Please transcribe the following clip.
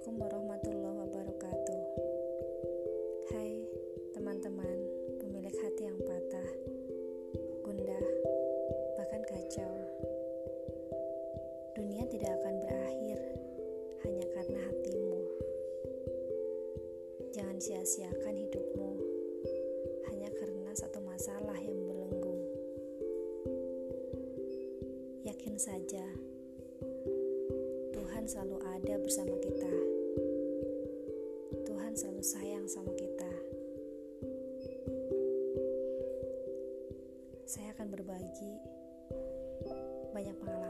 Assalamualaikum warahmatullahi wabarakatuh. Hai teman-teman, pemilik hati yang patah, gundah, bahkan kacau. Dunia tidak akan berakhir hanya karena hatimu. Jangan sia-siakan hidupmu hanya karena satu masalah yang membelenggu. Yakin saja Tuhan selalu ada bersama kita. Tuhan selalu sayang sama kita. Saya akan berbagi banyak pengalaman,